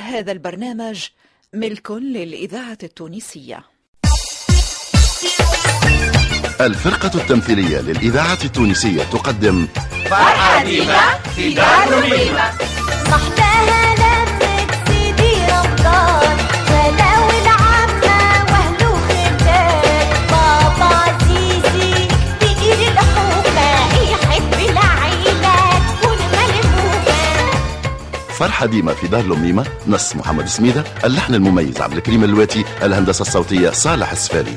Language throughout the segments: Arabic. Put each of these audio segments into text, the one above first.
هذا البرنامج ملك للإذاعة التونسية. الفرقة التمثيلية للإذاعة التونسية تقدم فرحة ديما في دار الميمة فرحة ديما في دار الأميمة نص محمد سميدة اللحن المميز عبد الكريم اللواتي الهندسة الصوتية صالح السفاري.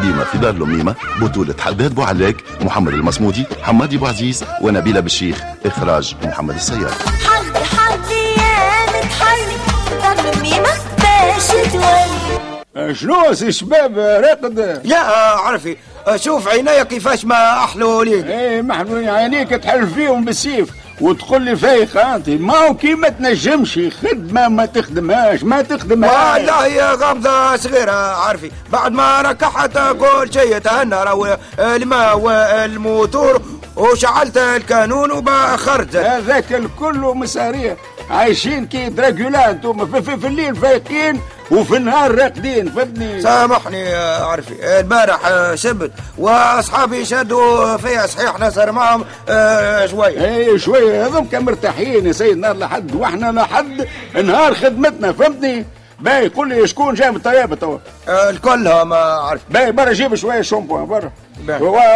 في دار الأميمة بطولة حداد بوعلاك محمد المصمودي حمادي بوعزيز ونبيلة بالشيخ إخراج محمد السيار. حلي حلي يا متحلي دار الميمة باش تولي شنو سي شباب راقد؟ لا عرفي شوف عينيا كيفاش ما أحلو ليك إيه محلول عينيك تحلف فيهم بالسيف. وتقول لي فايق انت ما هو كي ما تنجمش خدمة ما تخدمهاش ما تخدمهاش. والله هي غمضة صغيرة عارفي بعد ما ركحت كل شيء تهنى راهو الماء والموتور وشعلت الكانون وبخرت هذاك الكل مسارية. عايشين كي دراكولا أنتم في, في, في الليل فايقين وفي النهار راقدين فهمتني؟ سامحني عرفي البارح سبت واصحابي شدوا فيا صحيح نسهر معهم آه، شوي. اي شوية هذوك كان مرتاحين يا سيد نهار لحد وإحنا لحد نهار خدمتنا فهمتني؟ باهي قول لي شكون جاي من الطيابة توا آه، الكلها ما عرف باهي برا جيب شوية شامبو برا.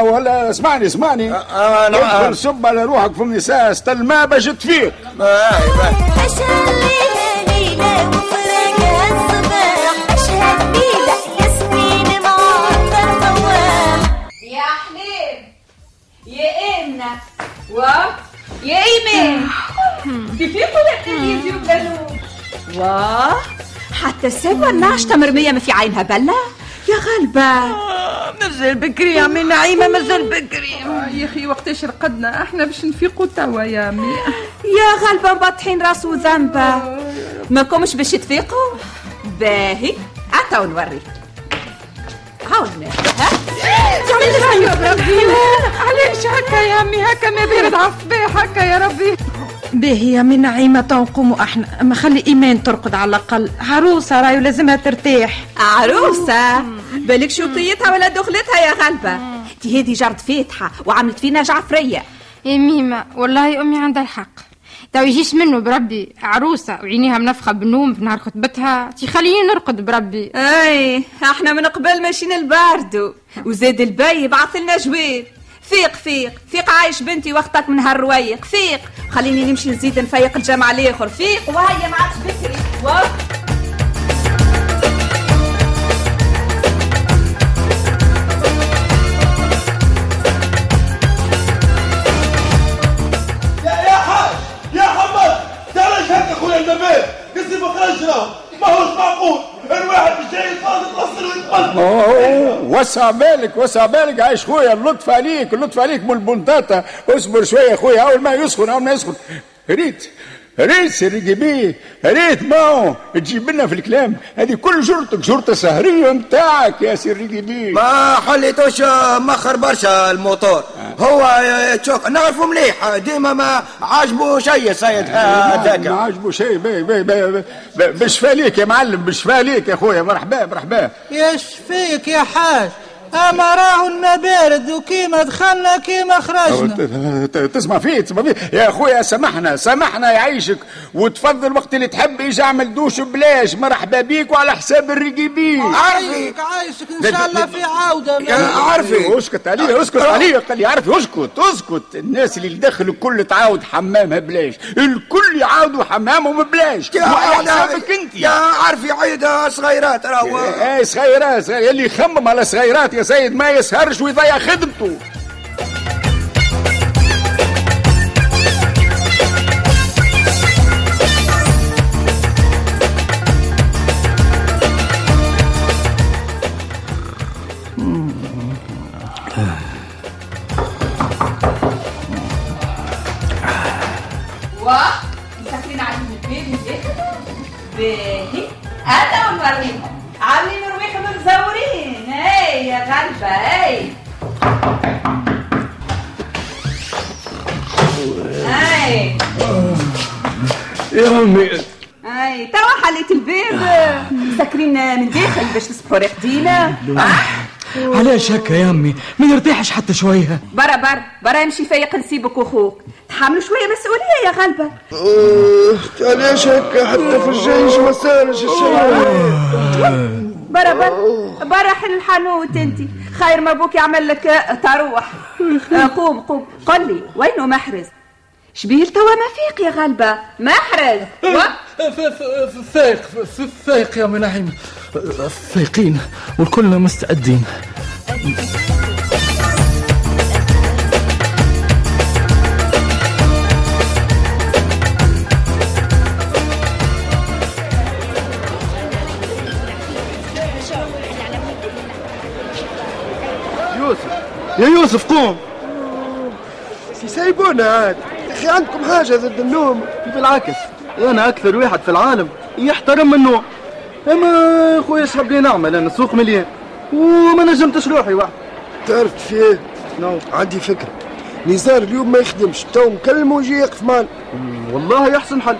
ولا اسمعني اسمعني. آه، أنا- ادخل صب على روحك فهمني ساعه الماء باش تفيق رواح يا حليم يا إمنة و يا إيمان تفيقوا الإنجليزي وبلو واه حتى السبع الناشطة مرمية ما في عينها بلة يا غلبة مازال بكري يا عمي نعيمة مازال بكري. يا أخي وقتاش رقدنا؟ أحنا باش نفيقوا توا يا عمي يا غلبة مبطحين راس وذنبة ما كومش باش تفيقوا؟ باهي. عطا ونوري عاودنا ها؟ علاش هكا يا عمي هكا ما بارد عالصباح هكا يا ربي. باهي عمي نعيمة تو نقوموا أحنا. أما خلي إيمان ترقد على الأقل. عروسة رايو لازمها ترتاح. عروسة؟ بالك شوطيتها ولا دخلتها يا غلبة؟ دي هذه جرد فاتحة وعملت فينا جعفرية. يا ميمة والله أمي عندها الحق. تو يجيش منه بربي عروسة وعينيها منفخة بالنوم في نهار خطبتها. تخليني نرقد بربي. أي إحنا من قبل ماشيين الباردو. وزاد البي يبعث لنا جواب. فيق فيق فيق عايش بنتي وقتك من هالرويق. فيق خليني نمشي نزيد نفيق الجمع الآخر. فيق وهيا ما عادش بكري وسع بالك وسع بالك عايش خويا اللطف عليك اللطف عليك من البنطاطا اصبر شوية يا خويا أول ما يسخن أول ما يسخن ريت ريت سيدي بيه ريت ماو تجيب لنا في الكلام. هذه كل جرتك جرتة سهرية نتاعك يا سيدي بيه ما حليتوش مخر برشا الموتور. هو تشوف نعرفه مليح. ديما ما عاجبه شيء ما هذاك عاجبه شيء. بي بي بي بشفى ليك يا معلم بشفى ليك يا خويا مرحبا مرحبا. ياش فيك يا حاج. اما راهو بارد وكيما دخلنا كيما خرجنا. تسمع فيه تسمع فيه. يا أخويا سامحنا سامحنا يعيشك وتفضل وقت اللي تحب يجي اعمل دوش بلاش. مرحبا بيك وعلى حساب الرقيبين عايشك إن شاء الله في عودة يا عارفي أسكت عليه أسكت عليه قال لي عارف أسكت أسكت. الناس اللي دخلوا الكل تعاود حمامها بلاش الكل يعاودوا حمامهم بلاش حسابك أنت. يا عارفي عيد صغيرات راهو إيه صغيرات صغيرات اللي يخمم على صغيرات يا سيد ما يسهرش ويضيع خدمته. يا امي أي توا حليت الباب مسكرين من داخل باش تصبحوا راقدين علاش هكا يا أمي؟ ما نرتاحش حتى شوية. برا برا برا امشي فيق نسيبك وأخوك. تحملوا شوية مسؤولية يا غلبه علاش هكا حتى في الجيش ما سالش الشيء برا برا برا حل الحانوت انت خير ما بوك يعمل لك تروح. آه، قوم قوم. قل لي وينه محرز؟ شبيل توا ما فيق يا غلبه محرز و... فايق فايق يا منعم فايقين والكلنا مستعدين. يوسف يا يوسف قوم. سيسيبونا عاد. أخي عندكم حاجة ضد النوم؟ بالعكس أنا أكثر واحد في العالم يحترم النوم. أما خويا إيش حاب لي نعمل أنا السوق مليان وما نجمتش روحي واحد. تعرف فيه؟ تو عندي فكرة. نزار اليوم ما يخدمش تو مكلم ويجي يقف معنا. والله يحسن حل.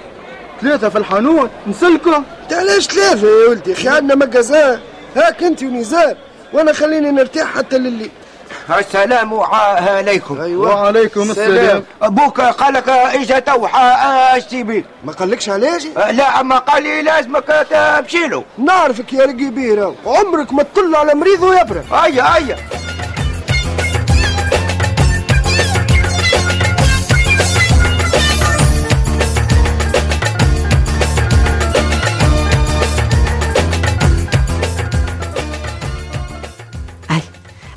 ثلاثة في الحانوت نسلكوا علاش ثلاثة يا ولدي؟ أخي عندنا magasin هاك أنت ونزار وأنا خليني نرتاح حتى لليل. السلام عليكم. أيوة. وعليكم السلام. أبوك قال لك اجا توحى اش تبي ما قالكش علاش لا أما قال لي لازمك تمشي له. نعرفك يا رقي عمرك ما تطل على مريض ويبرى هيا هيا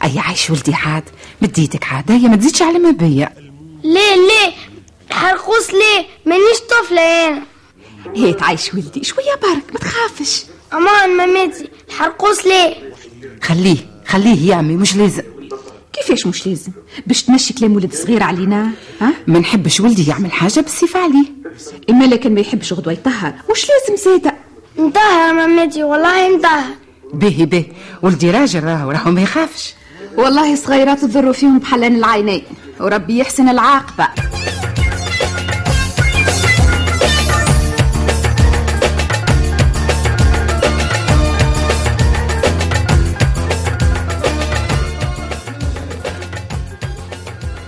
أي عايش ولدي عاد؟ مديتك عاد. هيا ما تزيدش على ما بيا. ليه ليه؟ حرقوس ليه؟ مانيش طفلة أنا. هي تعيش ولدي. شوية برك ما تخافش. أمان مامتي الحرقوس ليه؟ خليه خليه يا أمي مش لازم. كيفاش مش لازم؟ باش تمشي كلام ولد صغير علينا ها؟ ما نحبش ولدي يعمل حاجة بالصفة عليه. إما لكن ما يحبش غدوة يطهر مش لازم زيادة انتهى مامتي والله انتهى. باهي باهي. ولدي راجل راهو راهو ما يخافش. والله صغيرات تضروا فيهم بحلان العينين وربي يحسن العاقبة.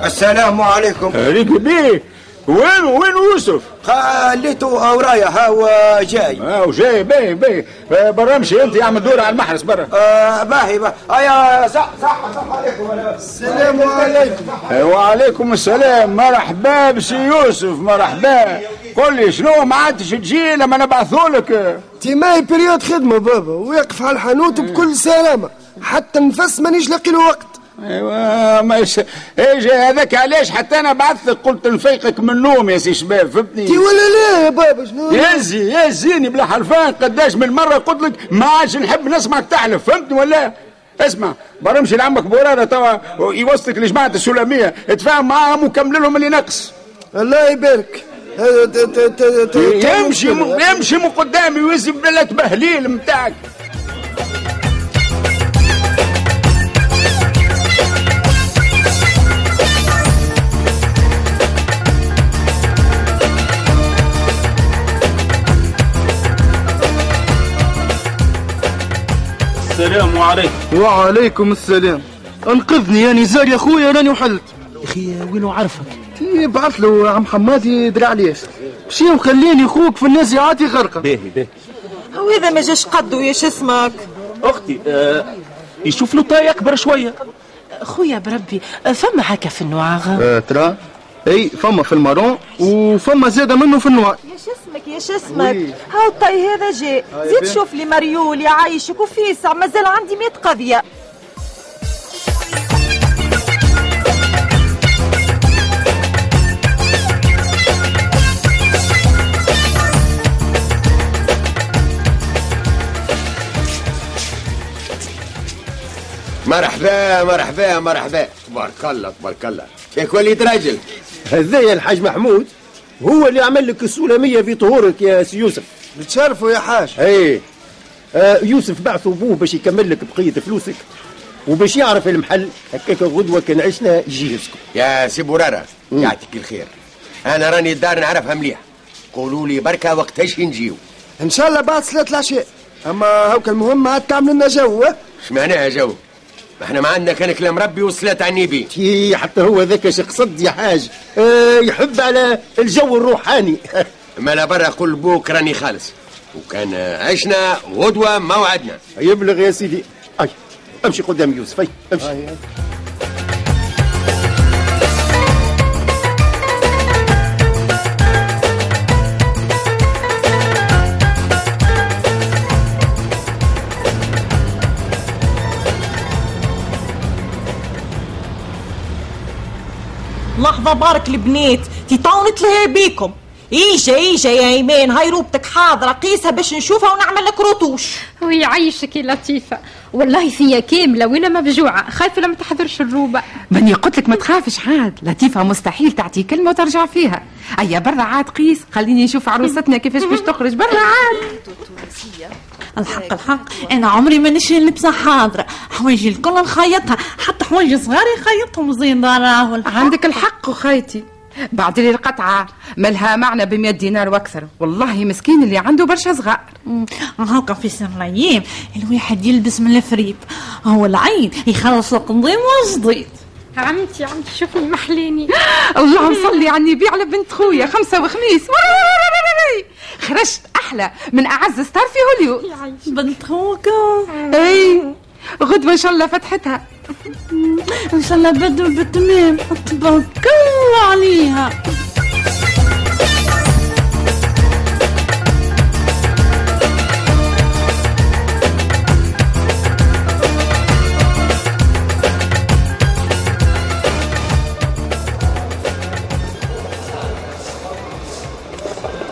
السلام عليكم. ريك بيه وين وين يوسف؟ خليته ورايا هاو جاي. آه وجاي باهي باهي. آه، برا امشي أنت اعمل دور على المحرس برا. آه باهي باهي. هيا صح صح صح عليكم. السلام عليكم. آه، وعليكم السلام. مرحبا بسي يوسف مرحبا. قل لي شنو ما عادش تجي لما نبعثولك تي ماي بريود خدمة بابا ويقف على الحانوت بكل سلامة. حتى النفس مانيش لاقي له وقت. ايوا ما يس... إيش هذاك؟ علاش حتى أنا بعثتك قلت نفيقك من النوم يا سي شباب فهمتني؟ تي ولا لا يا بابا شنو؟ يزي يزيني بلا حرفان قداش من مرة قلت لك ما عادش نحب نسمعك تحلف فهمتني ولا؟ اسمع برمشي لعمك بورارة توا يوصلك لجماعة السلامية اتفاهم معاهم وكمل لهم اللي نقص. الله يبارك. هذا ت- ت- ت- ت- يمشي. يمشي من قدامي ويزي بلا تبهليل متاعك. السلام عليكم وعليكم السلام. أنقذني يا نزار يا خويا راني وحلت. أخي وينو عرفك؟ بعث له عم حمادي درع لي مشي وخليني أخوك في الناس يعطي غرقه باهي باهي. وإذا ما جاش قدو يا اسمك؟ أختي آه يشوف له طاي أكبر شوية. خويا بربي فما هكا في النواغ؟ آه ترى. أي فما في المارون وفما زاده منه في النوار يا اسمك؟ يا اسمك هاو الطي هذا جاء زيد شوف لي مريول يعيشك وفيسع مازال عندي مئة قضية. مرحبا مرحبا مرحبا. تبارك الله تبارك الله. ياك وليد راجل. هذايا الحاج محمود. هو اللي عمل لك السلاميه في طهورك يا سي يوسف. بتشرفوا يا حاج. إيه. آه يوسف بعث أبوه باش يكمل لك بقية فلوسك وباش يعرف المحل. هكاك غدوة كان عشنا يجي يسكن. يا سي برارة يعطيك الخير. أنا راني الدار نعرفها مليح. قولوا لي بركة وقتاش نجيو؟ إن شاء الله بعد صلاة العشاء. أما هاك المهم عاد تعملوا لنا جو ها؟ اش معناها جو؟ إحنا ما عندنا كان كلام ربي والصلاة على النبي تي حتى هو ذاك اش قصد يا حاج. آه يحب على الجو الروحاني. ما لا برا قول بوك راني خالص. وكان عشنا غدوة موعدنا. يبلغ يا سيدي. أي أمشي قدام يوسف أي أمشي. لحظة بارك البنات تيطاو نتلهي بيكم. إيجا إيجا يا إيمان هاي روبتك حاضرة قيسها باش نشوفها ونعمل لك رطوش ويعيشك يا لطيفة. والله فيا كاملة وأنا مبجوعة خايفة لما تحضرش الروبة. ماني قلت لك ما تخافش عاد. لطيفة مستحيل تعطي كلمة وترجع فيها. أيا برا عاد قيس. خليني نشوف عروستنا كيفاش باش تخرج. برا عاد. الحق الحق. أنا عمري ما نشري لبسة حاضرة. حوايجي الكل نخيطها. حتى حوايجي صغار يخيطهم زين راهو عندك الحق وخيتي بعد لي القطعة. مالها معنى ب دينار وأكثر. والله مسكين اللي عنده برشا صغار. هاكا في سن الأيام الواحد يلبس من الفريب. هو العين يخلص القنضيم وجديد عمتي عمتي شوفي محليني. اللهم صلي على النبي على بنت خويا. خمسة وخميس. خرجت أحلى من أعز ستار في هوليو بنت خوكا. أي. غدوة إن شاء الله فتحتها. إن شاء الله بدو بالتمام. تبارك الله عليها.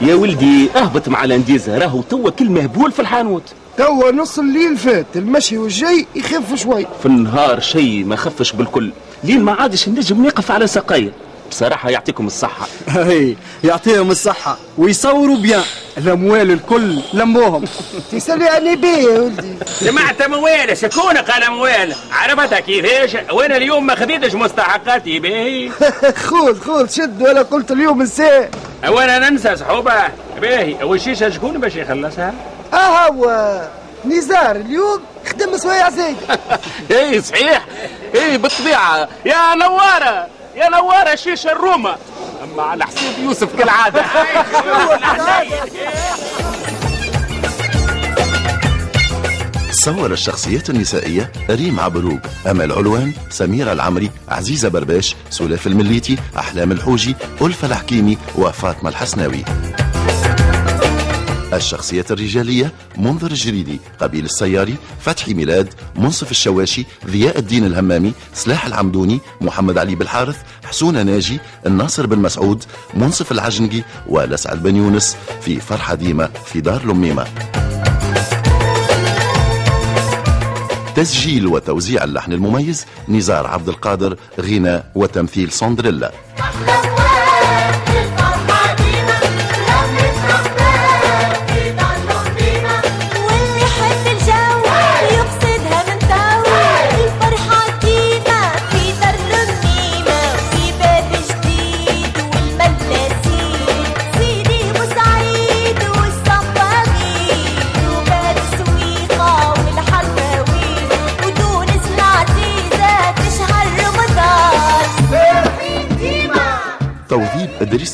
يا ولدي اهبط مع الانديزة راهو توا كل مهبول في الحانوت. توا نص الليل فات المشي والجاي يخف شوي. في النهار شيء ما خفش بالكل. لين ما عادش نجم نقف على ساقية بصراحة يعطيكم الصحة. هي يعطيهم الصحة. ويصوروا بيان. الأموال الكل لموهم. تسالي علي بيه يا ولدي. سمعت موال شكون قال موال عرفتها كيفاش؟ وأنا اليوم ما خذيتش مستحقاتي باهي خذ خذ شد ولا قلت اليوم نساء وأنا ننسى صحوبة. باهي والشيشة شكون باش يخلصها. هو نزار اليوم خدم سوايع زايد إي صحيح. إي بالطبيعة. يا نوارة يا نوارة شيشة الرومة. أما على حساب يوسف كالعادة. صور الشخصيات النسائية ريم عبروق أمل علوان سميرة العمري عزيزة برباش سلاف المليتي أحلام الحوجي ألفة الحكيمي وفاطمة الحسناوي. الشخصيات الرجالية منذر الجريدي قبيل السياري فتحي ميلاد منصف الشواشي ضياء الدين الهمامي سلاح العمدوني محمد علي بالحارث حسون ناجي الناصر بن مسعود منصف العجنقي ولسعد بن يونس في فرحة ديمة في دار لميمة. تسجيل وتوزيع اللحن المميز نزار عبد القادر غناء وتمثيل سندريلا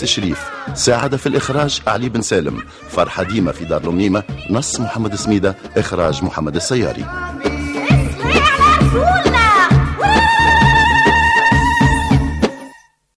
توظيف إدريس شريف ساعد في الإخراج علي بن سالم فرحة ديمة في دار لميمة نص محمد سميدة إخراج محمد السياري.